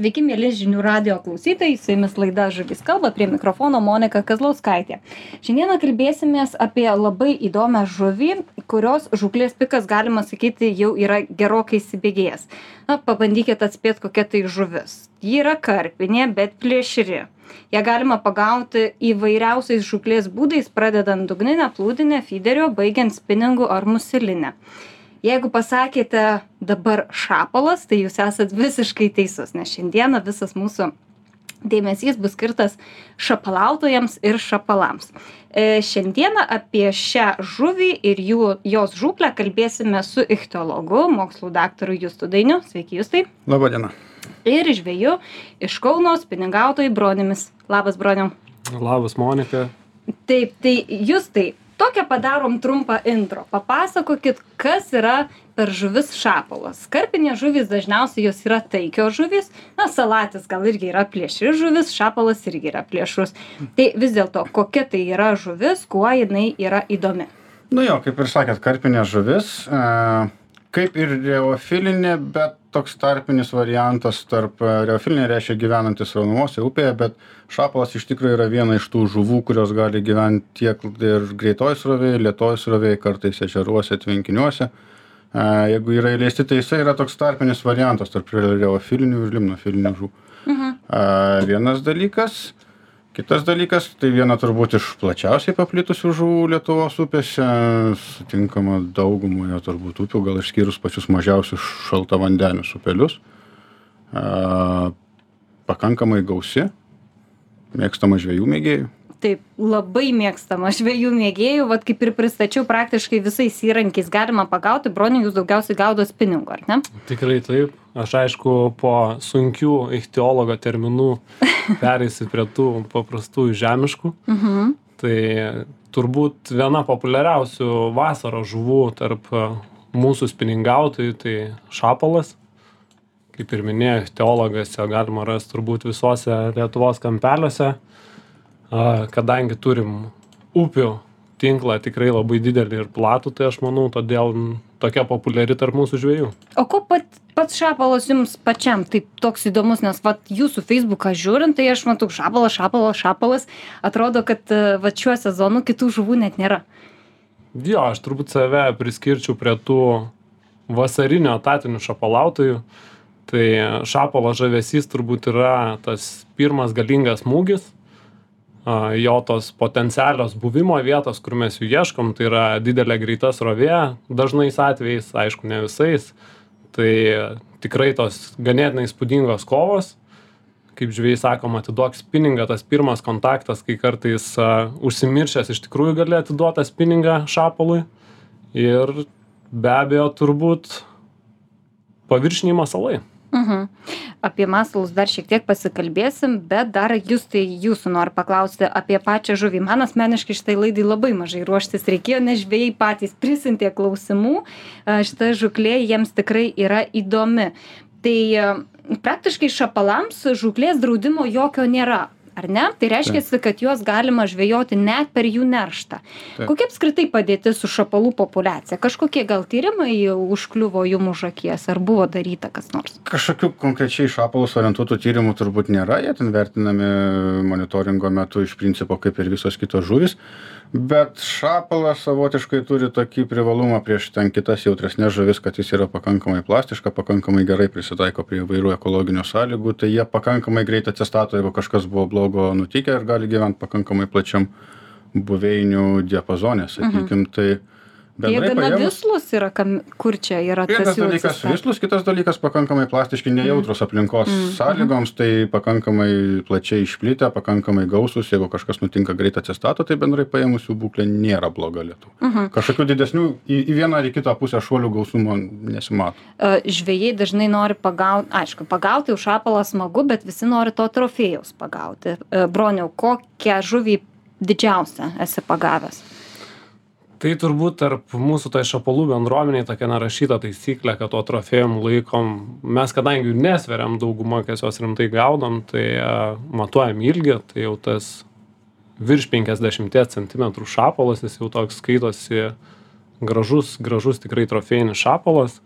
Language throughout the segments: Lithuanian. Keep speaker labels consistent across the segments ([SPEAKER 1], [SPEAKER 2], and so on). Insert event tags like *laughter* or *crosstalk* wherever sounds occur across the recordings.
[SPEAKER 1] Sveiki, mėly žinių radio klausytojai, su jumis laida Žuvis kalba, prie mikrofono Monika Kazlauskaitė. Šiandieną kalbėsimės apie labai įdomią žuvį, kurios žuklės pikas, galima sakyti, jau yra gerokai įsibėgėjęs. Na, pabandykite atspėti, kokia tai žuvis. Ji yra karpinė, bet plėšri. Ja galima pagauti įvairiausiais žuklės būdais, pradedant dugninę, plūdinę, feederio, baigiant spinningu ar muselinę jeigu pasakėte dabar šapalas tai jūs esat visiškai teisus nes šiandieną visas mūsų dėmesys bus skirtas šapalautojams ir šapalams. E, šiandieną apie šią žuvį ir jų, jos žūklę kalbėsime su ichtiologu, mokslų daktaru Justu Dainiu. Sveiki, Justai.
[SPEAKER 2] Labadiena.
[SPEAKER 1] Ir žvėju iš Kauno spiningautojai Bronimis. Labas, Broniu.
[SPEAKER 3] Labas, Monika.
[SPEAKER 1] Taip, tai Justai, tokią padarom trumpą intro. Papasakokit kas yra per žuvis šapalas. Karpinės žuvys dažniausiai jos yra taikios žuvys na salatis gal irgi yra plėšri žuvis šapalas irgi yra plėšrus. Tai vis dėlto kokia tai yra žuvis kuo jinai yra įdomi?
[SPEAKER 2] Nu jo kaip ir sakėt karpinė žuvis e, kaip ir reofilinė bet toks tarpinis variantas tarp e, reofilinė reiškia gyvenantis sraunumose upėje bet šapalas iš tikro yra viena iš tų žuvų kurios gali gyvent tiek ir greitoj srovėj lėtoj srovėj kartais ežeruose tvenkiniuose e, jeigu yra įleisti tai jisai yra toks tarpinis variantas tarp reofilinių ir limnofilinių žuvų
[SPEAKER 1] mhm.
[SPEAKER 2] e, vienas dalykas kitas dalykas tai viena turbūt iš plačiausiai paplitusių žuvų lietuvos upėse sutinkama daugumoje turbūt upių gal išskyrus pačius mažiausius šaltavandenius upelius. A, pakankamai gausi mėgstama žvejų mėgėjų.
[SPEAKER 1] Taip labai mėgstama žvejų mėgėjų vat kaip ir pristačiau praktiškai visais įrankiais galima pagauti broniau jūs daugiausiai gaudot spiningu ar ne?
[SPEAKER 3] Tikrai taip. Aš aišku, po sunkių ichtiologo terminų pereisiu prie tų paprastų žemiškų.
[SPEAKER 1] mhm.
[SPEAKER 3] Tai turbūt viena populiariausių vasaros žuvų tarp e, mūsų spiningautojų tai šapalas. Kaip ir minėjo ichtiologas, jo galima rasti turbūt visuose Lietuvos kampeliuose. Kadangi turim upių tinklą tikrai labai didelį ir platų, tai aš manau, todėl tokia populiari tarp mūsų žvėjų.
[SPEAKER 1] o kuo pat pats šapalas jums pačiam taip toks įdomus nes vat jūsų feisbuką žiūrint tai aš matau šapalas šapalas šapalas atrodo kad e, vat šiuo sezonu kitų žuvų net nėra
[SPEAKER 3] Jo, aš turbūt save priskirčiau prie tų vasarinio etatinių šapalautojų. Tai šapalo žavesys turbūt yra tas pirmas galingas smūgis, a, jo tos potencialios buvimo vietos, kur mes jų ieškom, tai yra didelė greita srovė, dažnais atvejais, aišku, ne visais. Tai tikrai tos ganėtinai spūdingos kovos, kaip žvėjai sakom, atiduok spiningą, tas pirmas kontaktas, kai kartais a, užsimiršęs iš tikrųjų gali atiduoti tą spiningą šapalui. Ir be abejo turbūt paviršiniai masalai.
[SPEAKER 1] Mhm. apie masalus dar šiek tiek pasikalbėsim bet dar justai jūsų noriu paklausti apie pačią žuvį. Man asmeniškai šitai laidai labai mažai ruoštis reikėjo nes žvejai patys prisiuntė klausimų. Šita žūklė jiems tikrai yra įdomi. Tai praktiškai šapalams žūklės draudimo jokio nėra ar ne? Tai reiškiasi kad juos galima žvejoti net per jų nerštą.
[SPEAKER 2] Taip.
[SPEAKER 1] kokia apskritai padėtis su šapalų populiacija? Kažkokie gal tyrimai užkliuvo jum už akies? Ar buvo daryta kas nors?
[SPEAKER 2] Kažkokių konkrečiai šapalus orientuotų tyrimų turbūt nėra. Jie ten vertinami monitoringo metu iš principo kaip ir visos kitos žuvys bet šapalas savotiškai turi tokį privalumą prieš ten kitas jautresnes žuvis kad jis yra pakankamai plastiška pakankamai gerai prisitaiko prie įvairių ekologinių sąlygų. Tai jie pakankamai greit atsistato jeigu kažkas buvo blogo nutikę ir gali gyvent pakankamai plačiam buveinių diapazone sakykim. Tai
[SPEAKER 1] jie gana vislūs yra kam kur čia yra
[SPEAKER 2] vienas
[SPEAKER 1] tas jų
[SPEAKER 2] dalykas vislūs kitas dalykas pakankamai plastiški nejautrūs aplinkos sąlygoms tai pakankamai plačiai išplitę pakankamai gausūs. Jeigu kažkas nutinka greit atsistato tai bendrai paėmus jų būklė nėra bloga lietuvoj kažkokių didesnių į į vieną ar į kitą pusę šuolių gausumo nesimato.
[SPEAKER 1] E, žvejai dažnai nori pagaut aišku pagauti jau šapalą smagu bet visi nori to trofėjaus pagauti. E, broniau kokią žuvį didžiausią esi pagavęs
[SPEAKER 3] Tai turbūt tarp mūsų tai šapalų bendruomeniai tokia nerašyta taisyklė, kad to trofėjom laikom, mes kadangi jų nesveriam daugumą, kas juos rimtai gaudom, tai uh, matuojam ilgį, tai jau tas virš 50 cm šapalas, jis jau toks skaitosi gražus, gražus tikrai trofėjinis šapalas.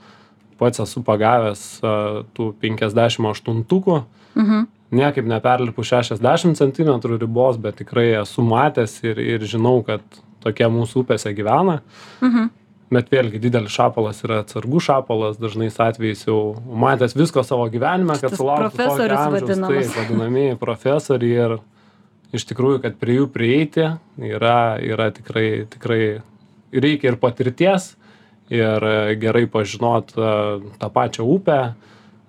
[SPEAKER 3] pats esu pagavęs a, tų 58-ukų,
[SPEAKER 1] Mhm.
[SPEAKER 3] niekaip neperlipu 60 cm ribos, bet tikrai esu matęs ir, ir žinau, kad tokie mūsų upėse gyvena.
[SPEAKER 1] Mhm.
[SPEAKER 3] Bet vėlgi didelis šapalas yra atsargų šapalas, dažnais atvejais jau matęs visko savo gyvenime, kad sulauktų
[SPEAKER 1] profesorius
[SPEAKER 3] amžiaus,
[SPEAKER 1] vadinamas.
[SPEAKER 3] taip, vadinamieji profesoriai ir iš tikrųjų, kad prie jų prieiti yra, yra tikrai, tikrai reikia ir patirties, ir gerai pažinot e, tą pačią upę,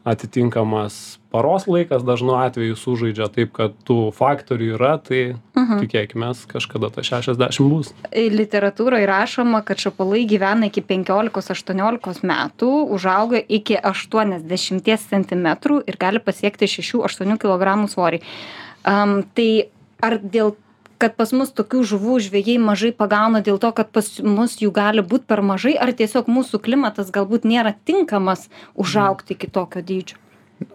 [SPEAKER 3] atitinkamas paros laikas dažnu atveju sužaidžia taip, kad tų faktorių yra, tai
[SPEAKER 1] Mhm.
[SPEAKER 3] tikėkime, kažkada ta 60 bus.
[SPEAKER 1] Literatūroje rašoma, kad šapalai gyvena iki 15-18 metų, užauga iki 80 cm ir gali pasiekti 6-8 kg svorį. Um, tai ar dėl kad pas mus tokių žuvų žvejai mažai pagauna dėl to, kad pas mus jų gali būti per mažai, ar tiesiog mūsų klimatas galbūt nėra tinkamas užaukti iki tokio dydžio?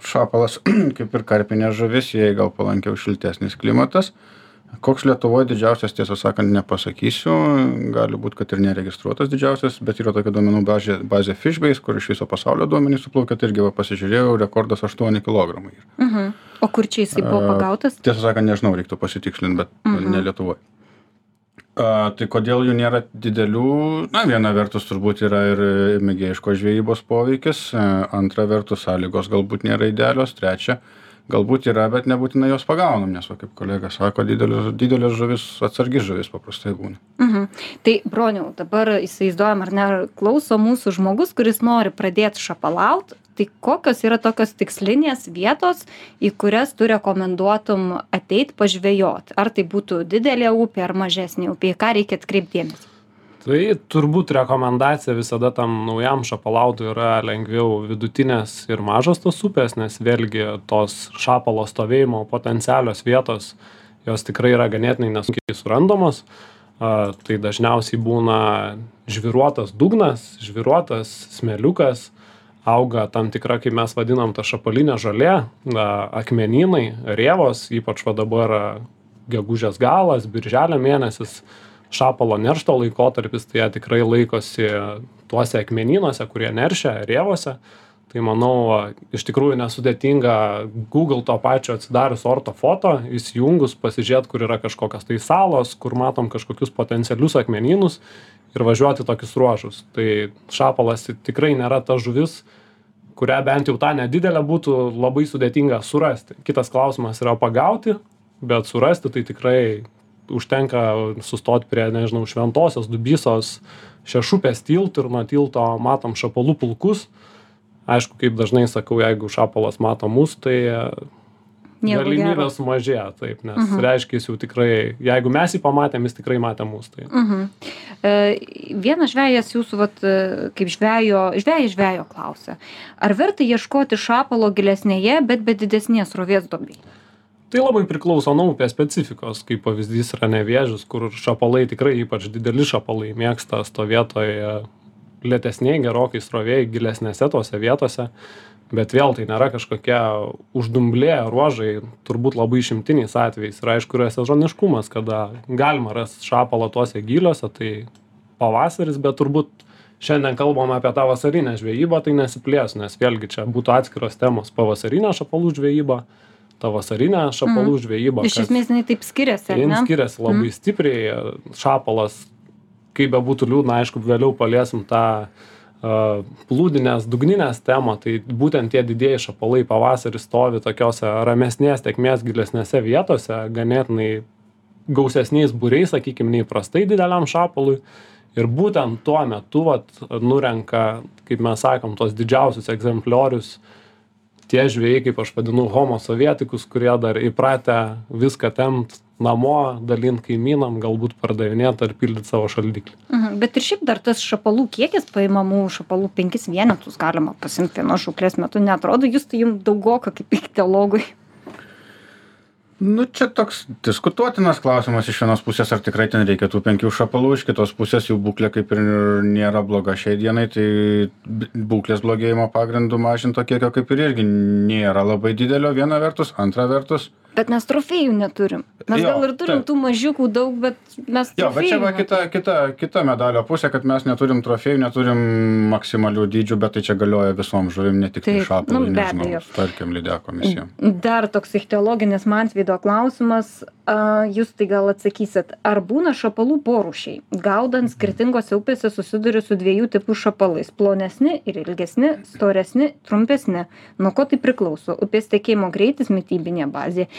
[SPEAKER 2] Šapalas, *clears throat* kaip ir karpinė žuvis, jai gal palankiau šiltesnis klimatas. Koks Lietuvoje didžiausias, tiesą sakant, nepasakysiu, gali būti, kad ir neregistruotas didžiausias, bet yra tokia duomenų bazė, bazė Fishbase, kur iš viso pasaulio duomenys suplaukia, tai irgi va, pasižiūrėjau, rekordas 8 kg.
[SPEAKER 1] Mhm. O kur čia jisai buvo pagautas?
[SPEAKER 2] Tiesą sakant, nežinau, reiktų pasitikslinti, bet
[SPEAKER 1] Mhm.
[SPEAKER 2] ne Lietuvoje. A, tai kodėl jų nėra didelių? Na, viena vertus turbūt yra ir mėgėjiškos žvejybos poveikis, a, antra vertus sąlygos galbūt nėra idealios, trečia, galbūt yra, bet nebūtinai jos pagaunam, nes, va, kaip kolega sako, didelės, didelės žuvis, atsargi žuvis paprastai būna.
[SPEAKER 1] Mhm. Tai, broniau, dabar įsivaizduojam, ar ne, klauso mūsų žmogus, kuris nori pradėti šapalaut, tai kokios yra tokios tikslinės vietos, į kurias tu rekomenduotum ateit pažvejot? Ar tai būtų didelė upė ar mažesnė upė, į ką reikia atkreipdėmės?
[SPEAKER 3] Tai turbūt rekomendacija visada tam naujam šapalautui yra lengviau vidutinės ir mažos tos upės, nes vėlgi tos šapalo stovėjimo potencialios vietos, jos tikrai yra ganėtinai nesunkiai surandamos. Tai dažniausiai būna žviruotas dugnas, žviruotas smėliukas, auga tam tikra, kaip mes vadinam, ta šapalinė žolė, a, akmenynai, rievos, ypač va dabar a, gegužės galas, birželio mėnesis, šapalo neršto laikotarpis, tai jie tikrai laikosi tuose akmenynuose, kurie neršia, rievose. Tai manau, a, iš tikrųjų nesudėtinga Google to pačio atsidarius orto foto, įsijungus, pasižiūrėti, kur yra kažkokios tai salos, kur matom kažkokius potencialius akmenynus ir važiuoti tokius ruožus. Tai šapalas tikrai nėra ta žuvis, kurią bent jau tą nedidelę būtų labai sudėtinga surasti. Kitas klausimas yra pagauti, bet surasti tai tikrai užtenka sustoti prie, nežinau, šventosios, dubysos, šešupės tiltų ir nuo tilto matom šapalų pulkus. Aišku, kaip dažnai sakau, jeigu šapalas mato mus, tai
[SPEAKER 1] Nieko
[SPEAKER 3] galimybė
[SPEAKER 1] gero.
[SPEAKER 3] sumažėja, taip, nes mhm. reiškia, jis jau tikrai, jeigu mes jį pamatėm, jis tikrai matė mus. Tai.
[SPEAKER 1] Mhm. E, vienas žvėjas jūsų, vat, e, kaip žvėjo, žvėjas žvėjo klausė, ar verta ieškoti šapalo gilesnėje, bet be didesnės rovės duobėje?
[SPEAKER 3] Tai labai priklauso nuo upės specifikos, kaip pavyzdys yra nevėžis, kur šapalai tikrai ypač dideli šapalai mėgsta stovėtoje lėtesniai, gerokai srovėjai, gilesnėse tose vietose, bet vėl tai nėra kažkokie uždumblėję ruožai, turbūt labai išimtiniais atvejais. Ir aišku, yra sezoniškumas, kada galima rasti šapalą tuose giliuose, tai pavasaris, bet turbūt šiandien kalbam apie tą vasarinę žvejybą, tai nesiplės, nes vėlgi čia būtų atskiros temos pavasarinė šapalų žvejyba, ta vasarinė šapalų mm. žvejyba.
[SPEAKER 1] Iš esmės jinai taip skiriasi, ar ne?
[SPEAKER 3] skiriasi labai mm. stipriai. Šapalas, kaip bebūtų liūdna, aišku, vėliau paliesim tą plūdinės, dugninės temą, tai būtent tie didieji šapalai pavasarį stovi tokiose ramesnės, tekmės gilesnėse vietose, ganėtinai gausesniais būriais, sakykime, neįprastai dideliam šapalui. Ir būtent tuo metu vat, nurenka, kaip mes sakom, tos didžiausius egzempliorius tie žvėjai, kaip aš vadinu, homo sovietikus, kurie dar įpratę viską temt namo, dalint kaimynam, galbūt pardavinėti ar pildyti savo šaldiklį.
[SPEAKER 1] Mhm. Bet ir šiaip dar tas šapalų kiekis paimamų šapalų penkis vienetus galima pasimti vienos žuklės metu, netrodo, jūs tai jums daugoka kaip ikteologui.
[SPEAKER 2] Nu, čia toks diskutuotinas klausimas iš vienos pusės, ar tikrai ten reikia tų penkių šapalų, iš kitos pusės jų būklė kaip ir nėra bloga šiai dienai, tai būklės blogėjimo pagrindų mažinto kiekio kaip ir irgi nėra labai didelio, viena vertus, antra vertus.
[SPEAKER 1] Bet mes trofėjų neturim mes
[SPEAKER 2] Jo,
[SPEAKER 1] gal ir turim
[SPEAKER 2] taip.
[SPEAKER 1] tų mažiukų daug bet mes
[SPEAKER 2] Jo, bet čia va kita, kita, kita medalio pusė, kad mes neturim trofėjų, neturim maksimalių dydžių, bet tai čia galioja visom žuvim, ne tik tai šapalui,
[SPEAKER 1] nu,
[SPEAKER 2] nežinau, tarkim, lydekom visiems.
[SPEAKER 1] Dar toks ichtiologinis Mansvydo klausimas, a, jūs tai gal atsakysit, ar būna šapalų porušiai? Gaudant skirtingose upėse susiduriu su dviejų tipų šapalais - plonesni ir ilgesni, storesni, trumpesni. Nuo ko tai priklauso? Upės tekėjimo greitis, mytybinė bazė.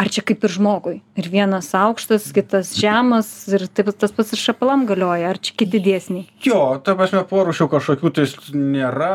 [SPEAKER 1] Ar čia kaip ir žmogui? Ir vienas aukštas, kitas žemas ir taip tas pats ir šapalam galioja, ar čia kiti dėsniai?
[SPEAKER 2] Jo, ta prasme, porušių kažkokių tai nėra,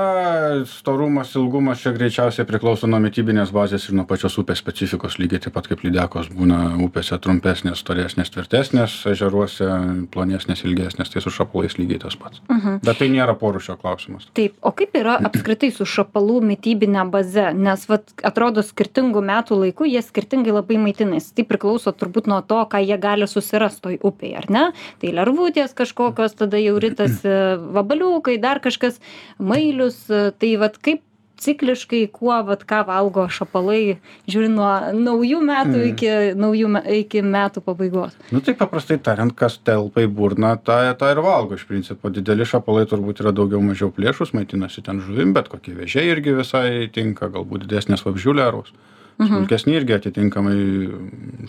[SPEAKER 2] storumas, ilgumas čia greičiausiai priklauso nuo mytybinės bazės ir nuo pačios upės specifikos, lygiai taip pat kaip lydekos būna upėse trumpesnės, storesnės, tvirtesnės, ežeruose plonesnės, ilgesnės, tai su šapalais lygiai tas pats.
[SPEAKER 1] Mhm.
[SPEAKER 2] Bet tai nėra porušio klausimas.
[SPEAKER 1] Taip, o kaip yra *clears throat* apskritai su šapalų mytybinė baze? Nes, vat, atrodo, skirtingų metų laikų jie skirtingai labai maitinasi. Tai priklauso turbūt nuo to, ką jie gali susirasti toj upėje, ar ne? Tai lervutės kažkokios, tada jau ritasi vabaliukai, dar kažkas, mailius. Tai vad kaip cikliškai, kuo, vat, ką valgo šapalai, žiūri nuo naujų metų
[SPEAKER 2] Mm.
[SPEAKER 1] iki, naujų, me- iki metų pabaigos.
[SPEAKER 2] Nu tai paprastai tariant, kas telpa į burną, tą, tą ir valgo iš principo. Dideli šapalai turbūt yra daugiau mažiau plėšus, maitinasi ten žuvim, bet kokie vėžiai irgi visai tinka, galbūt didesnės vabžių lervos. Smulkesni irgi atitinkamai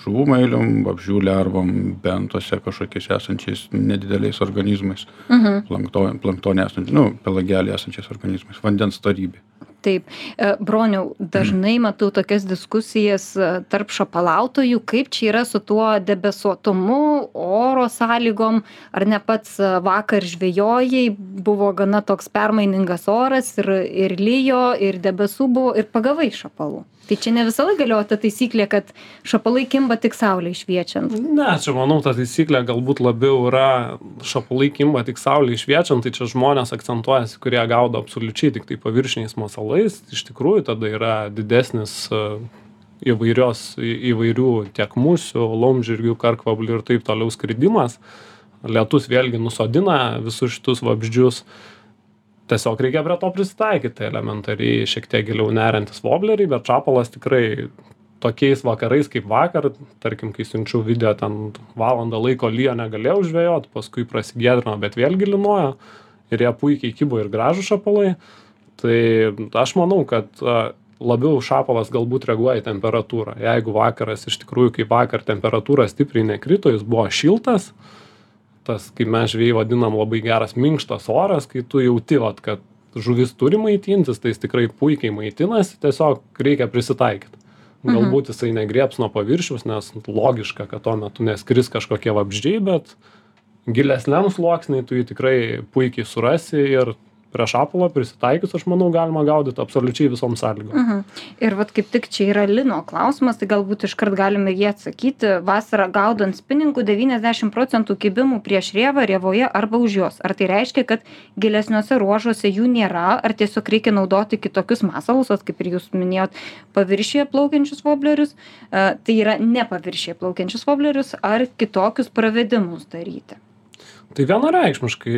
[SPEAKER 2] žuvų mailium, vabžių lervom, bentose kažkokiais esančiais nedideliais organizmais,
[SPEAKER 1] Mhm.
[SPEAKER 2] plankto, planktone esančiais, nu, pelagėlį esančiais organizmais, vandens tarybė.
[SPEAKER 1] Taip, E, broniau, dažnai matau tokias diskusijas e, tarp šapalautojų, kaip čia yra su tuo debesuotumu, oro sąlygom, ar ne pats e, vakar žvejojai, buvo gana toks permainingas oras ir, ir lyjo, ir debesų buvo, ir pagavai šapalų. Tai čia ne laiką galioja ta taisyklė, kad šapalai kimba tik saulė šviečiant.
[SPEAKER 3] Ne, čia manau, ta taisyklė galbūt labiau yra šapalai kimba tik saulė šviečiant, tai čia žmonės akcentuojasi, kurie gaudo absoliučiai tik tai paviršiniais masalais. Iš tikrųjų, tada yra didesnis e, įvairios, įvairių tiek musių, laumžirgių, karkvablių ir taip toliau skridimas. Lietus vėlgi nusodina visus šitus vabzdžius. Tiesiog reikia prie to prisitaikyti elementariai, šiek tiek giliau neriantis vobleriai, bet čapalas tikrai tokiais vakarais kaip vakar, tarkim, kai siunčiau video, ten valandą laiko lyjo negalėjau žvejot, paskui prasigėdrino, bet vėlgi linuoja ir jie puikiai kybo ir gražų šapalai. Tai aš manau, kad labiau šapalas galbūt reaguoja į temperatūrą. Jeigu vakaras iš tikrųjų kaip vakar temperatūra stipriai nekrito, jis buvo šiltas, tas, kaip mes žvėjai vadinam, labai geras minkštas oras, kai tu jauti, vat, kad žuvis turi maitintis, tai jis tikrai puikiai maitinasi, tiesiog reikia prisitaikyti. Galbūt jisai negrieps nuo paviršiaus, nes logiška, kad tuo metu neskris kažkokie vabzdžiai, bet gilesniam sluoksniai tu jį tikrai puikiai surasi ir prie šapalo prisitaikius, aš manau, galima gaudyti absoliučiai visom sąlygom.
[SPEAKER 1] Mhm. Ir vat kaip tik čia yra lino klausimas, tai galbūt iškart galime jį atsakyti. Vasarą gaudant spiningų 90 procentų kibimų prieš rievą, rievoje arba už jos. Ar tai reiškia, kad gilesniuose ruožuose jų nėra, ar tiesiog reikia naudoti kitokius masalus, kaip ir jūs minėjot, paviršyje plaukiančius voblerius, e, tai yra ne paviršyje plaukiančius voblerius, ar kitokius pravedimus daryti.
[SPEAKER 3] Tai vienareikšmiškai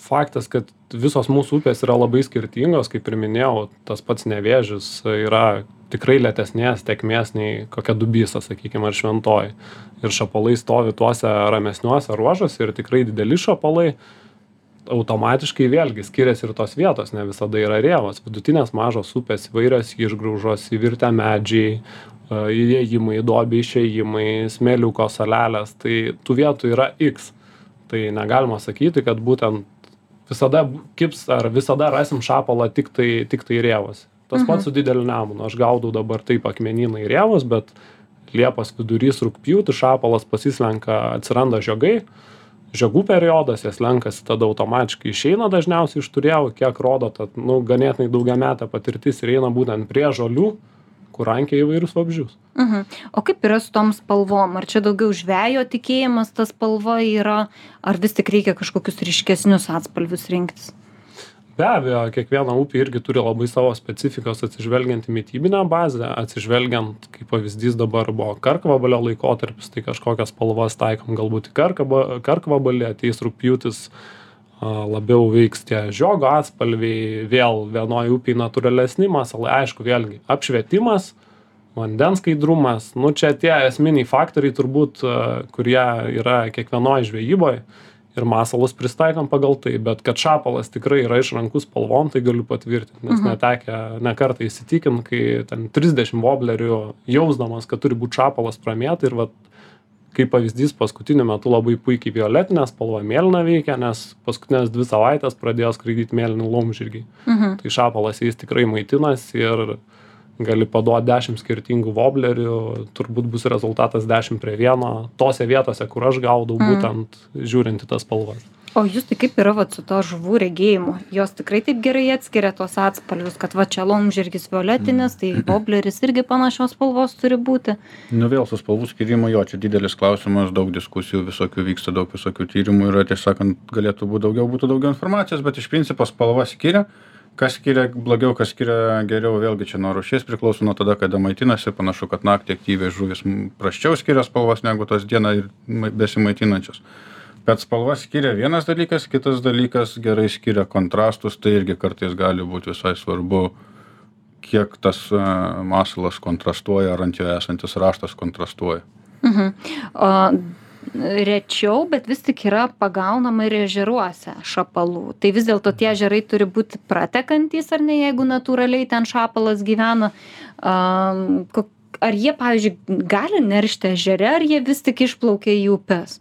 [SPEAKER 3] faktas, kad visos mūsų upės yra labai skirtingos, kaip ir minėjau, tas pats nevėžis yra tikrai lėtesnės tekmės nei kokia dubysa, sakykime, ar šventoji. Ir šapalai stovi tuose ramesniuose ruožuose ir tikrai dideli šapalai automatiškai vėlgi skiriasi ir tos vietos, ne visada yra rėvos. Vidutinės mažos upės, įvairios išgraužos, įvirtę medžiai, įėjimai, duobiai išėjimai, smėliuko salelės, tai tų vietų yra X. Tai negalima sakyti, kad būtent visada kibs ar visada rasim šapalą tik tai, tik tai rėvos. Tas pats su dideliu nemunu. Aš gaudau dabar taip akmenynai rėvos, bet Liepos vidurys rūpjūti šapalas pasislenka, atsiranda žiogai, žiogų periodas, jas lenkasi tada automatiškai išeina dažniausiai iš turėjau, kiek rodo, tad, nu, ganėtinai daugia metą patirtis ir eina būtent prie žolių, kur rankia įvairius vabžius.
[SPEAKER 1] Mhm. O kaip yra su tom spalvom? Ar čia daugiau žvejo tikėjimas ta spalva yra, ar vis tik reikia kažkokius ryškesnius atspalvius rinktis?
[SPEAKER 3] Be abejo, kiekviena upė irgi turi labai savo specifikos atsižvelgiant į mytybinę bazę, atsižvelgiant, kaip pavyzdys dabar buvo karkvabalio laikotarpis, tai kažkokias spalvas taikom galbūt į karkvabalį, ateis rūpjūtis, a, labiau veiks tie žiogo atspalviai, vėl vienoje upėje natūralesni masalai, aišku, vėlgi apšvietimas, vandens skaidrumas. Nu čia tie esminiai faktoriai turbūt e, kurie yra kiekvienoj žvejyboj ir masalus pritaikom pagal tai bet kad šapalas tikrai yra išrankus spalvom tai galiu patvirtint nes netekę ne kartą įsitikint kai ten trisdešim voblerių jausdamas kad turi būt šapalas pramėto ir vat kaip pavyzdys paskutiniu metu labai puikiai violetinė spalva mėlyna veikia nes paskutines dvi savaites pradėjo skraidyt mėlyni laumžirgiai. Tai šapalas jais tikrai maitinasi ir gali paduot dešim skirtingų voblerių turbūt bus rezultatas dešim prie vieno tose vietose kur aš gaudau būtent žiūrint į tas spalvas
[SPEAKER 1] o justai kaip yra vat su tuo žuvų regėjimu? Jos tikrai taip gerai atskiria tuos atspalvius kad va čia laumžirgis violetinis tai *clears throat* vobleris irgi panašios spalvos turi būti.
[SPEAKER 2] Nu vėl su spalvų skyrimu jo čia didelis klausimas daug diskusijų visokių vyksta daug visokių tyrimų yra tiesą sakant galėtų būt daugiau būtų daugiau informacijos bet iš principo spalva skiria. Kas skiria blogiau kas skiria geriau vėlgi čia nuo rūšies priklauso nuo tada kada maitinasi. Panašu kad naktį aktyvios žuvys prasčiau skiria spalvas negu tos dieną besimaitinančios bet spalvas skiria vienas dalykas kitas dalykas gerai skiria kontrastus tai irgi kartais gali būt visai svarbu kiek tas a, masalas kontrastuoja ar ant jo esantis raštas kontrastuoja
[SPEAKER 1] Mhm. O rečiau, bet vis tik yra pagaunama ir ežeruose šapalų. Tai vis dėlto tie ežerai turi būti pratekantys, ar ne, jeigu natūraliai ten šapalas gyvena. Um, ar jie, pavyzdžiui, gali neršti ežere, ar jie vis tik išplaukia į upes?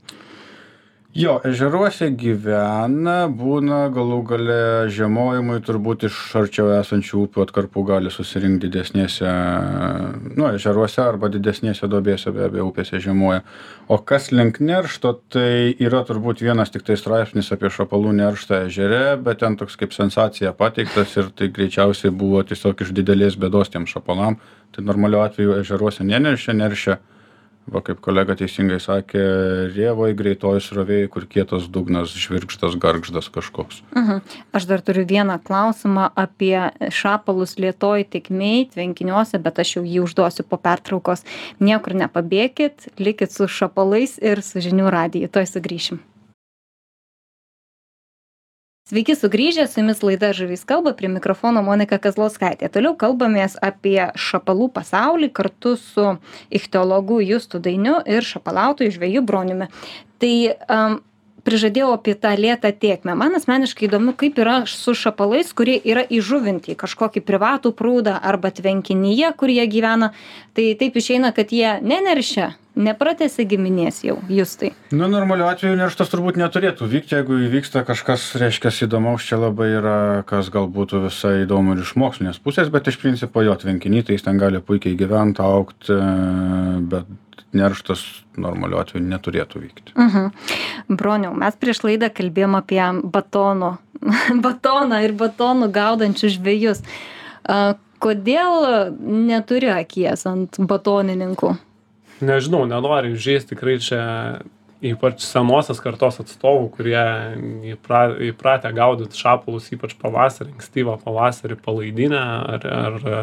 [SPEAKER 2] Jo ežeruose gyvena būna galų gale žiemojimui turbūt iš arčiau esančių upių atkarpų gali susirinkt didesnėse nu ežeruose arba didesnėse duobėse be abejo upėse žiemoja. O kas link neršto tai yra turbūt vienas tiktai straipsnis apie šapalų nerštą ežere bet ten toks kaip sensacija pateiktas ir tai greičiausiai buvo tiesiog iš didelės bėdos tiem šapalam. Tai normaliu atveju ežeruose neneršia neršia va kaip kolega teisingai sakė rėvoj greitoj srovėj kur kietas dugnas žvirgždas gargždas kažkoks
[SPEAKER 1] Mhm. Aš dar turiu vieną klausimą apie šapalus lietoj tekmėj, tvenkiniuose, bet aš jau jį užduosiu po pertraukos. Niekur nepabėkit, likit su šapalais ir su žinių radiju. Tuoj sugrįšim. Sveiki sugrįžę, su jumis laida Žuvys kalba, prie mikrofono Monika Kazlauskaitė. Toliau kalbamės apie šapalų pasaulį kartu su ichtiologu Justu Dainiu ir šapalautojų žvėjų broniumi. Tai um, prižadėjau apie tą lėtą tėkmę. Man asmeniškai įdomu, kaip yra su šapalais, kurie yra įžuvinti į kažkokį privatų prūdą arba tvenkinyje, kur jie gyvena. Tai taip išeina, kad jie neneršia, nepratėsi giminės jau, jūs tai.
[SPEAKER 2] nu normaliu atveju nerštas turbūt neturėtų vykt jeigu įvyksta kažkas reiškias įdomaus čia labai yra kas gal būtų visai įdomu ir iš mokslinės pusės bet iš principo jo tvenkiny tai jis ten gali puikiai gyvent augt e, bet nerštas normaliu atveju neturėtų vykti
[SPEAKER 1] Mhm. Broniau, mes prieš laidą kalbėjom apie batonų, *laughs* batoną ir batonų gaudančius žvėjus. Kodėl neturi akies ant batonininkų?
[SPEAKER 3] Nežinau nenoriu įžeist tikrai čia ypač senosios kartos atstovų kurie įpra įpratę gaudyt šapalus ypač pavasarį ankstyvą pavasarį palaidinę ar ar e,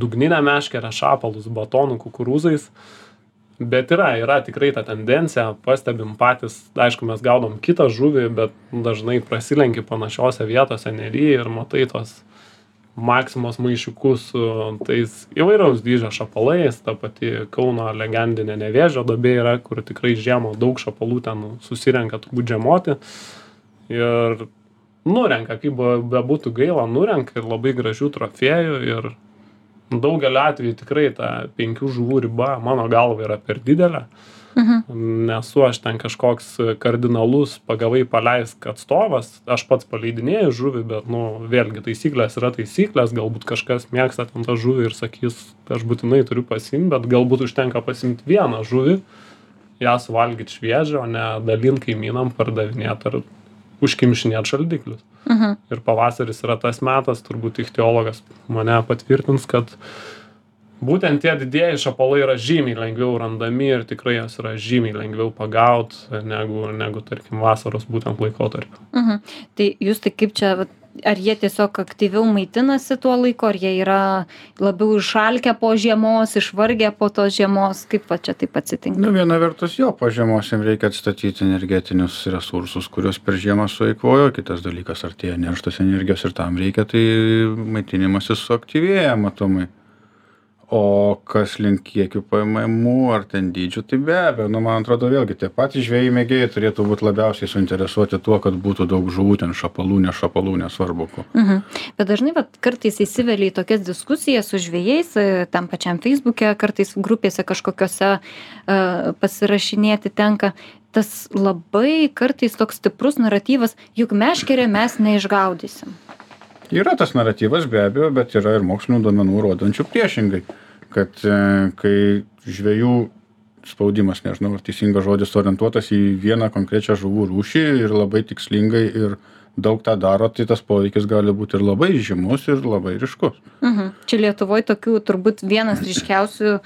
[SPEAKER 3] dugninę meškerę šapalus batonu kukurūzais. Bet yra yra tikrai ta tendencija pastebim patys aišku mes gaudom kitą žuvį bet dažnai prasilenki panašiose vietose nery ir matai tuos maksimos maišiukus su tais įvairaus dydžio šapalais ta pati kauno legendinė nevėžio duobė yra kur tikrai žiemą daug šapalų ten susirenka turbūt žiemoti. Ir nurenka kaip be bebūtų gaila nurenka ir labai gražių trofėjų ir daugeliu atvejų tikrai ta penkių žuvų riba mano galva yra per didelė nesu aš ten kažkoks kardinalus pagavai paleisk atstovas aš pats paleidinėju žuvį bet nu vėlgi taisyklės yra taisyklės galbūt kažkas mėgsta ten tą žuvį ir sakys aš būtinai turiu pasiimt bet galbūt užtenka pasiimt vieną žuvį ją suvalgyt šviežią o ne dalint kaimynam pardavinėt ar užkimšinėt šaldiklius
[SPEAKER 1] Mhm.
[SPEAKER 3] ir pavasaris yra tas metas turbūt ichtiologas mane patvirtins kad būtent tie didieji šapalai yra žymiai lengviau randami ir tikrai juos yra žymiai lengviau pagaut negu negu tarkim vasaros būtent laikotarpiu
[SPEAKER 1] Mhm. Tai jūs tai kaip čia, vat, ar jie tiesiog aktyviau maitinasi tuo laiku, ar jie yra labiau išalkę po žiemos, išvargę po tos žiemos, kaip va čia taip atsitinka?
[SPEAKER 2] nu viena vertus jo po žiemos jiem reikia atstatyti energetinius resursus kuriuos per žiemą sueikvojo kitas dalykas artėja nerštas energijos ir tam reikia tai maitinimasis suaktyvėja matomai o kas link kiekių paimamų ar ten dydžių tai be abejo nu man atrodo vėlgi tie patys žvejai mėgėjai turėtų būt labiausiai suinteresuoti tuo kad būtų daug žuvų ten šapalų ne šapalų nesvarbu ko
[SPEAKER 1] Mhm. Bet dažnai vat, kartais įsiveli į tokias diskusijas su žvėjais, e, tam pačiam Facebook'e, kartais grupėse kažkokiose uh, pasirašinėti tenka. Tas labai kartais toks stiprus naratyvas, juk meškerė mes neišgaudysim.
[SPEAKER 2] yra tas naratyvas be abejo bet yra ir mokslinių duomenų rodančių priešingai kad e, kai žvejų spaudimas nežinau ar teisingas žodis orientuotas į vieną konkrečią žuvų rūšį ir labai tikslingai ir daug tą daro tai tas poveikis gali būt ir labai žymus ir labai ryškus
[SPEAKER 1] Mhm. Čia Lietuvoje tokių turbūt vienas ryškiausių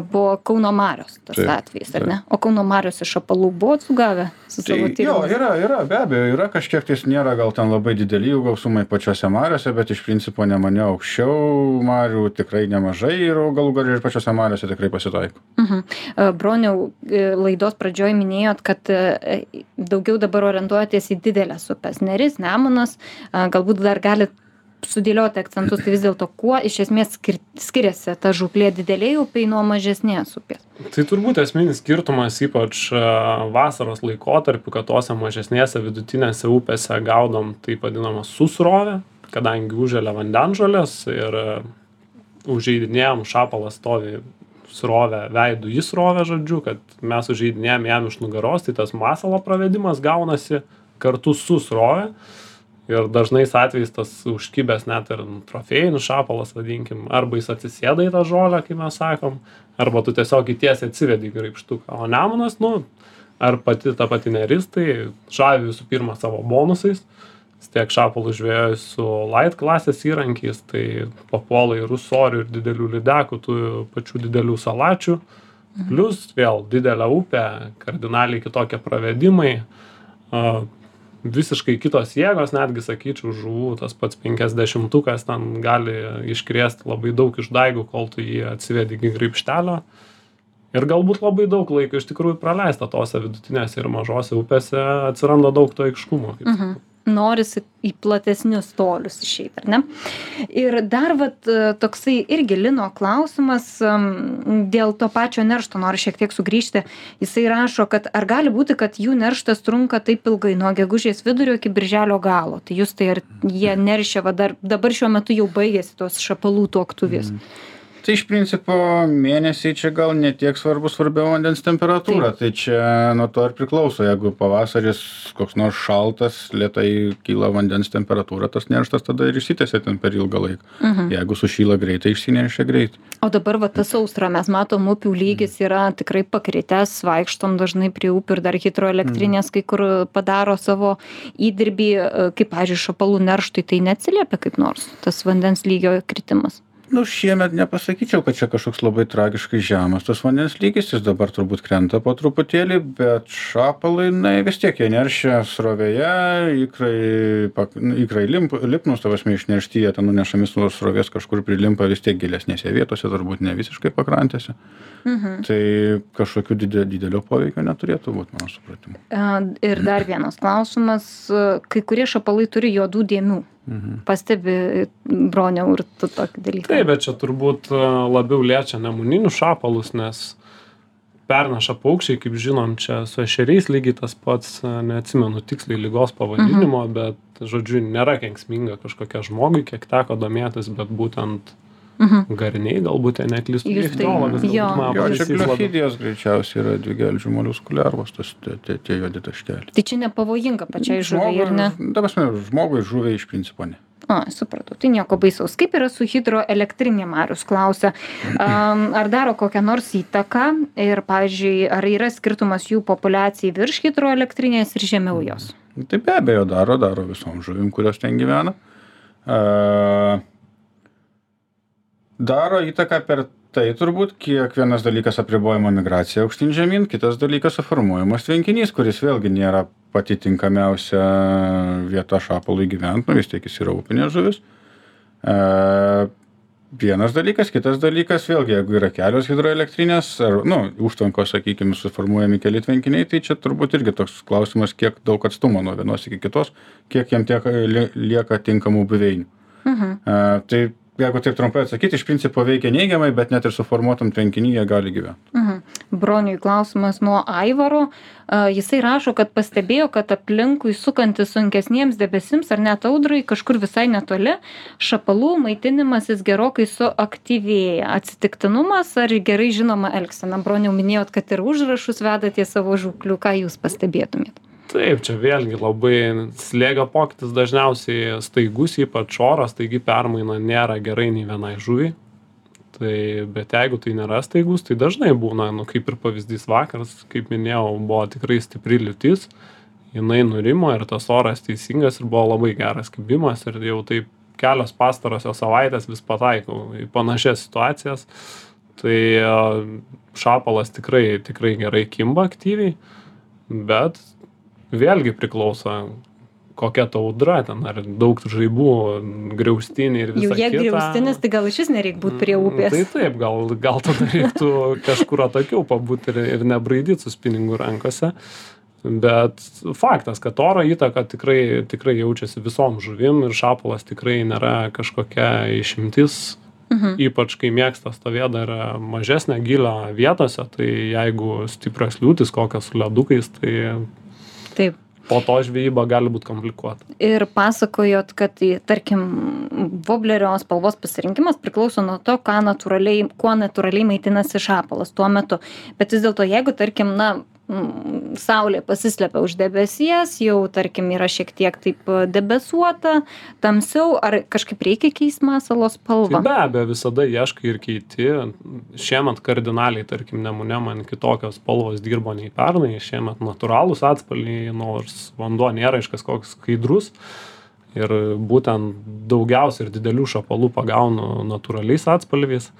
[SPEAKER 1] buvo Kauno Marios tas
[SPEAKER 2] Taip,
[SPEAKER 1] atvejis, ar ne? O Kauno Marios iš apalų buvo sugavę su
[SPEAKER 2] Tai
[SPEAKER 1] savo
[SPEAKER 2] jo,
[SPEAKER 1] tyrimais?
[SPEAKER 2] yra, yra, be abejo, yra kažkiek tais nėra gal ten labai dideli jų gausumai pačiose mariose, bet iš principo nemane aukščiau marių tikrai nemažai ir galų gal ir pačiose mariose tikrai pasitaiko.
[SPEAKER 1] Mhm. E, Broniau, e, laidos pradžioje minėjot, kad e, daugiau dabar orientuojatės į didelės upes. Neris, Nemunas, e, galbūt dar galit sudėlioti akcentus, tai vis dėlto kuo iš esmės skir skiriasi ta žuklė didelėje upėje nuo mažesnės upės.
[SPEAKER 3] Tai turbūt esminis skirtumas, ypač a, vasaros laikotarpiu, kad tose mažesnėse vidutinėse upėse gaudom taip vadinamą susrovę, kadangi užėlė vandenžolės ir a, užeidinėjom, šapalas stovi srovę veidų į srovę, žodžiu, kad mes užeidinėjom jam iš nugaros, tai tas masalo pravedimas gaunasi kartu su srovė. Ir dažnais atvejais tas užkibęs net ir trofėjinis šapalas, vadinkim, arba jis atsisėda į tą žolę, kaip mes sakom, arba tu tiesiog įtiesi atsivedi graipštuką. O nemunas, nu, ar pati ta pati neris, tai žavi visų pirma savo bonusais. Tiek šapalų žvėjai su light klasės įrankiais, tai papuola ir rusorių, ir didelių lydekų, tų pačių didelių salačių. Plus vėl didelė upė, kardinaliai kitokie pravedimai, a, visiškai kitos jėgos, netgi sakyčiau, žuvų, tas pats 50-ukas ten gali iškrėsti labai daug išdaigų, kol tu jį atsivedi iki graipštelio. Ir galbūt labai daug laiko iš tikrųjų praleista tose vidutinėse ir mažose upėse atsiranda daug to aikškumo. kaip
[SPEAKER 1] Mhm. Norisi į platesnius tolius išeiti, ar ne? Ir dar vat, e, toksai irgi Lino klausimas dėl to pačio neršto, noriu šiek tiek sugrįžti. Jisai rašo, kad ar gali būti, kad jų nerštas trunka taip ilgai, nuo gegužės vidurio iki birželio galo. Tai jūs tai ar jie neršia, va, dar, dabar šiuo metu jau baigėsi tos šapalų tuoktuvės.
[SPEAKER 2] Tai iš principo mėnesiai čia gal ne tiek svarbu, svarbiau vandens temperatūra. Tai čia nuo to ir priklauso. Jeigu pavasaris koks nors šaltas, lietai kyla vandens temperatūra, tas nerštas tada ir išsitęsia ten per ilgą laiką.
[SPEAKER 1] Mhm.
[SPEAKER 2] Jeigu sušyla greitai, išsineršia greitai.
[SPEAKER 1] O dabar va tas sausra, mes matom, upių lygis yra tikrai pakritęs, vaikštom dažnai prie upių ir dar hidroelektrinės kai kur padaro savo įdirbį, e, kaip, pažiūrėjau, šapalų nerštui, tai neatsiliepia kaip nors tas vandens lygio kritimas.
[SPEAKER 2] Nu, šiemet nepasakyčiau, kad čia kažkoks labai tragiškai žemas tas vandens lygis, jis dabar turbūt krenta po truputėlį, bet šapalai, na, vis tiek jie neršia srovėje, ikrai, pak, nu, ikrai limp, lipnus, tavasme išneršti, jie ten nunešami su srovės kažkur prilimpa vis tiek gilesnėse vietose, turbūt ne visiškai pakrantėse.
[SPEAKER 1] Mhm.
[SPEAKER 2] Tai kažkokių didelio, didelio poveikio neturėtų būti, mano supratimu.
[SPEAKER 1] Ir dar vienas klausimas, kai kurie šapalai turi juodų dėmių.
[SPEAKER 2] Mhm.
[SPEAKER 1] Pastebi broniau ir tu tokį dalyką.
[SPEAKER 3] Taip, bet čia turbūt a, labiau liečia nemuninius šapalus, nes pernaša paukščiai, kaip žinom, čia su ešeriais lygiai tas pats, a, neatsimenu tiksliai lygos pavadinimo, mhm. bet, žodžiu, nėra kenksminga kažkokia žmogui, kiek teko domėtis, bet būtent
[SPEAKER 1] Mhm.
[SPEAKER 3] garniai, galbūt ten neklystų.
[SPEAKER 1] Jūs tai-
[SPEAKER 3] ichtiologas
[SPEAKER 1] jo.
[SPEAKER 2] Jo, čia glofidijos greičiausiai yra dvigeldžių moliuskų lervos, tas tie, tie, tie juodi taškeliai.
[SPEAKER 1] Tai čia nepavojinga pačiai žuviai, ar ne?
[SPEAKER 2] Dabar žmogui žuviai iš principo ne.
[SPEAKER 1] A, supratau, tai nieko baisaus. Kaip yra su hidroelektrinė, Marius klausia, ar daro kokią nors įtaką ir, pavyzdžiui, ar yra skirtumas jų populiacijai virš hidroelektrinės ir žemiau jos?
[SPEAKER 2] Tai be abejo daro, daro visom žuvim, kurios ten gyvena. A, daro įtaką per tai turbūt, kiek vienas dalykas apribojama migracija aukštyn žemyn, kitas dalykas suformuojamas tvenkinys, kuris vėlgi nėra pati tinkamiausia vieta šapalui gyventi, nu vis tiek jis yra upinė žuvis. A, vienas dalykas, kitas dalykas, vėlgi, jeigu yra kelios hidroelektrinės, ar, nu, užtvankos, sakykime, suformuojami keli tvenkiniai, tai čia turbūt irgi toks klausimas, kiek daug atstumo nuo vienos iki kitos, kiek jam tiek li- lieka tinkamų buveinių.
[SPEAKER 1] Mhm.
[SPEAKER 2] A, tai jeigu taip trumpai atsakyti iš principo veikia neigiamai bet net ir suformuotam tvenkiny jie gali gyvent
[SPEAKER 1] Mhm. Broniui klausimas nuo Aivaro. Jisai rašo, kad pastebėjo, kad aplinkui sukantis sunkesniems debesims ar net audrai kažkur visai netoli, šapalų maitinimasis gerokai suaktyvėja. Atsitiktinumas ar gerai žinoma elgsena? Broniau minėjot, kad ir užrašus vedate savo žūklių. Ką jūs pastebėtumėt?
[SPEAKER 3] Taip čia vėlgi labai slėgio pokytis dažniausiai staigus ypač oro staigi permaina nėra gerai nei vienai žuviai. Tai bet jeigu tai nėra staigus tai dažnai būna nu kaip ir pavyzdys vakaras kaip minėjau buvo tikrai stipri liūtis jinai nurimo ir tas oras teisingas ir buvo labai geras kibimas ir jau taip kelios pastarosios savaitės vis pataikau į panašias situacijas. Tai a, šapalas tikrai tikrai gerai kimba aktyviai bet vėlgi priklauso kokia ta audra ten ar daug žaibų griaustiniai ir
[SPEAKER 1] Jau
[SPEAKER 3] visa
[SPEAKER 1] jie griaustinis, tai gal iš vis nereikia būti prie
[SPEAKER 3] Mm,
[SPEAKER 1] upės.
[SPEAKER 3] Tai taip, gal, gal tada reiktų *laughs* kažkur atokiau pabūti ir, ir nebraidyti su spiningu rankose. Bet faktas, kad oro įtaka tikrai, tikrai jaučiasi visom žuvim ir šapalas tikrai nėra kažkokia išimtis.
[SPEAKER 1] Mhm.
[SPEAKER 3] Ypač kai mėgsta stovėti dar mažesnę gilio vietose, tai jeigu stiprios liūtis kokios su ledukais, tai
[SPEAKER 1] Taip.
[SPEAKER 3] po to žvejyba gali būti komplikuota.
[SPEAKER 1] Ir pasakojot, kad, tarkim, voblerio spalvos pasirinkimas priklauso nuo to, natūraliai, kuo natūraliai maitinasi šapalas tuo metu. Bet vis dėlto, jeigu, tarkim, na, saulė pasislepia už debesies, jau, tarkim, yra šiek tiek taip e, debesuota, tamsiau, ar kažkaip reikia keisti masalo
[SPEAKER 3] Tai
[SPEAKER 1] spalvą?
[SPEAKER 3] be abejo, visada ieškai ir keiti. Šiemet kardinaliai, tarkim, nemune man kitokios spalvos dirbo nei pernai, šiemet natūralūs atspalviai, nors vanduo nėra iš kažkoks skaidrus. Ir būtent daugiausia ir didelių šapalų pagaunu natūraliais atspalviais.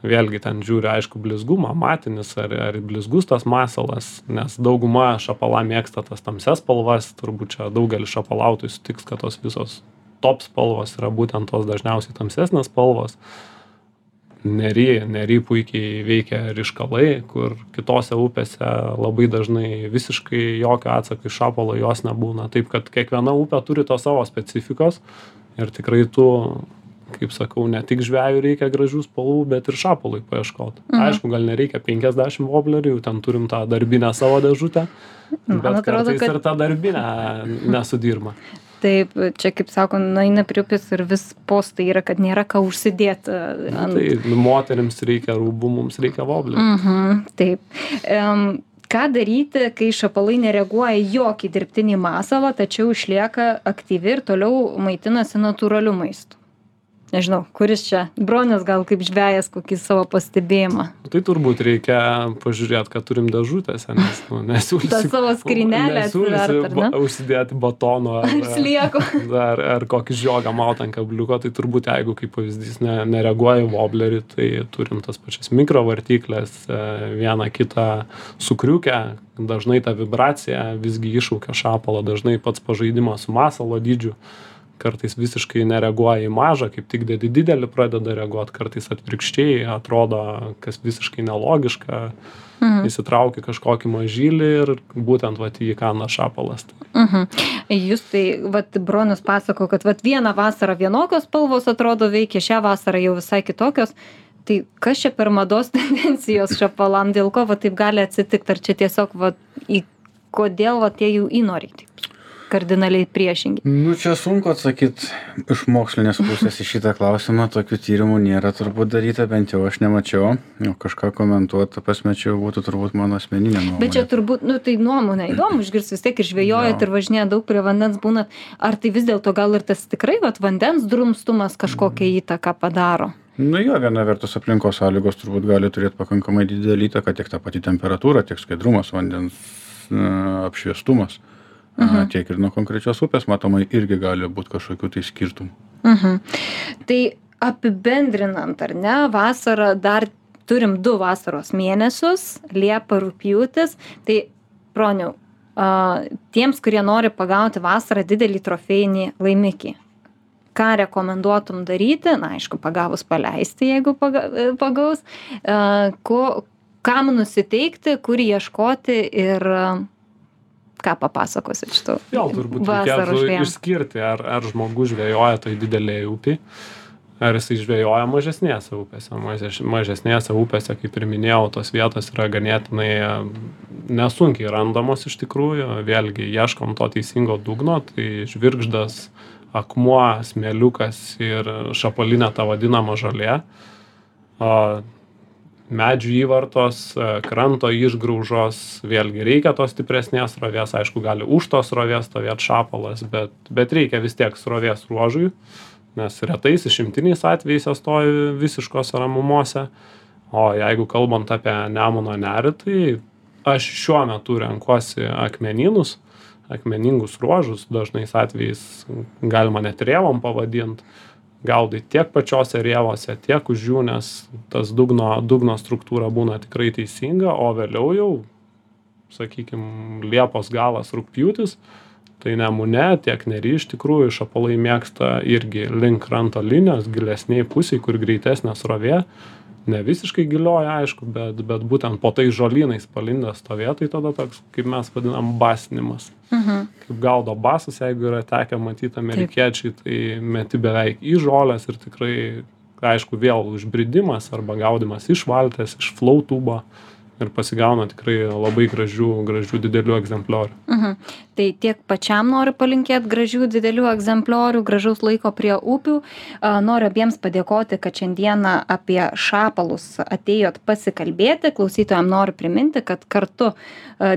[SPEAKER 3] Vėlgi ten žiūri, aišku, blizgumą, matinis ar, ar blizgus tas masalas, nes dauguma šapala mėgsta tas tamsias spalvas, turbūt čia daugelis šapalautojų sutiks, kad tos visos top spalvos yra būtent tos dažniausiai tamsesnės spalvos. Nery, nery puikiai veikia ryškalai, kur kitose upėse labai dažnai visiškai jokio atsako iš šapalo jos nebūna. Taip kad kiekviena upė turi to savo specifikos ir tikrai tu, kaip sakau, ne tik žvėjų reikia gražių spalvų, bet ir šapalui paieškoti.
[SPEAKER 1] Mhm.
[SPEAKER 3] Aišku, gal nereikia 50 voblerių, jau ten turim tą darbinę savo dėžutę, bet kartais ir tą darbinę nesudirba.
[SPEAKER 1] Taip, čia, kaip sako, nueina prie upės ir vis postai yra, kad nėra ką užsidėti. e, ant-
[SPEAKER 3] Tai moteriams reikia rūbų, mums reikia voblerių.
[SPEAKER 1] Mhm, taip. Um, ką daryti, kai šapalai nereaguoja jokį dirbtinį masalą, tačiau išlieka aktyvi ir toliau maitinasi natūraliu maistu? Nežinau, kuris čia, bronius gal kaip žvėjas, kokį savo pastebėjimą.
[SPEAKER 3] Tai turbūt reikia pažiūrėti, kad turim dėžutėse, nes nu, nesiūlysiu. *laughs*
[SPEAKER 1] Ta savo skrynelę atsivert, ar ne?
[SPEAKER 3] Užsidėti batono ar,
[SPEAKER 1] Slieku. *laughs*
[SPEAKER 3] ar, *laughs* ar kokį žiogą maut ant kabliuko, tai turbūt jeigu kaip pavyzdys ne, nereaguoja į woblerį, tai turim tas pačias mikrovartyklės, e, vieną kitą sukriukę, dažnai ta vibracija visgi iššaukia šapalą, dažnai pats pažaidimas su masalo dydžiu kartais visiškai nereaguoja į mažą, kaip tik dedi didelį pradeda reaguoti, kartais atvirkščiai atrodo, kas visiškai nelogiška,
[SPEAKER 1] Mhm.
[SPEAKER 3] įsitraukia kažkokį mažylį ir būtent vat į kanda šapalas.
[SPEAKER 1] Mhm. Jūs tai, vat, bronius pasako, kad vat, vieną vasarą vienokios spalvos atrodo veikia, šią vasarą jau visai kitokios. Tai kas čia per mados *laughs* tendencijos šapalam, dėl ko va taip gali atsitikti, ar čia tiesiog, va, į, kodėl va tie jų įnoriai taip kardinaliai priešingi.
[SPEAKER 2] Nu, čia sunku atsakyti iš mokslinės pusės į šitą klausimą. Tokių tyrimų nėra turbūt daryta, bent jau aš nemačiau. O kažką komentuoti, prasme, čia jau būtų turbūt mano asmeninė nuomonė.
[SPEAKER 1] Bet čia turbūt, nu tai nuomonė, įdomu išgirsti vis tiek ir žvejojat
[SPEAKER 2] Jo.
[SPEAKER 1] ir važinėja daug prie vandens būnat. Ar tai vis dėlto gal ir tas tikrai, va, vandens drumstumas kažkokią įtaką padaro?
[SPEAKER 2] Nu jo, viena vertus aplinkos sąlygos turbūt gali turėti pakankamai didelį įtaką, tiek ta pati temperatūra, tiek skaidrumas, vandens e, apšviestumas, mhm. tiek ir nuo konkrečios upės matomai irgi gali būti kažkokių tai skirtumų.
[SPEAKER 1] Mhm. Tai apibendrinant, ar ne, vasarą dar turim du vasaros mėnesius - Liepa, Rūpjūtis. Tai, proniau, tiems, kurie nori pagauti vasarą didelį trofėjinį laimikį, ką rekomenduotum daryti, na, aišku, pagavus paleisti, jeigu e, pagaus, ko, kam nusiteikti, kur ieškoti ir ką papasakosit iš to
[SPEAKER 3] Jo, turbūt reikėtų išskirti, ar, ar žmogus žvejoja toj didelėje upėje. ar jisai žvejoja mažesnėse upėse. Mažeš mažesnėse upėse kaip ir minėjau tos vietos yra ganėtinai nesunkiai randamos iš tikrųjų. Vėlgi ieškom to teisingo dugno tai žvirgždas akmuo smėliukas ir šapalinė ta vadinama žolė medžių įvartos kranto išgraužos vėlgi reikia tos stipresnės srovės aišku gali už tos srovės stovėt šapalas bet bet reikia vis tiek srovės ruožui nes retais išimtiniais atvejais jos stovi visiškose ramumose o jeigu kalbant apie nemuno nerį tai aš šiuo metu renkuosi akmenynus akmeningus ruožus dažnais atvejais galima net rėvom pavadint gaudai tiek pačiose rėvose tiek už jų nes tas dugno dugno struktūra būna tikrai teisinga o vėliau jau sakykim liepos galas rugpjūtis tai nemune tiek nery iš tikrųjų šapalai mėgsta irgi link kranto linijos gilesnėj pusėj kur greitesnė srovė ne visiškai gilioj aišku bet bet būtent po tais žolynais palindę stovėt tai tada toks kaip mes vadinam basinimas.
[SPEAKER 1] Mhm.
[SPEAKER 3] kaip gaudo basus jeigu yra tekę matyt amerikiečiai tai meti beveik į žoles ir tikrai aišku vėl užbridimas arba gaudymas iš valties iš flow tūbo ir pasigauna tikrai labai gražių gražių didelių egzempliorių
[SPEAKER 1] Mhm. Tai tiek pačiam noriu palinkėti gražių didelių egzempliorių, gražaus laiko prie upių. Noriu abiems padėkoti, kad šiandieną apie šapalus atėjot pasikalbėti. Klausytojams noriu priminti, kad kartu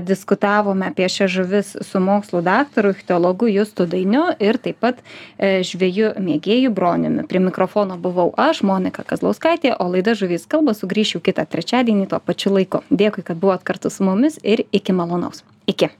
[SPEAKER 1] diskutavome apie šią žuvis su mokslo daktaru, ichtiologu Justu Dainiu ir taip pat e, žvėjų mėgėjų broniumi. Prie mikrofono buvau aš, Monika Kazlauskaitė, o laida žuvys kalba sugrįšiu kitą trečiadienį tuo pačiu laiku. Dėkui, kad buvot kartu su mumis ir iki malonaus. Iki.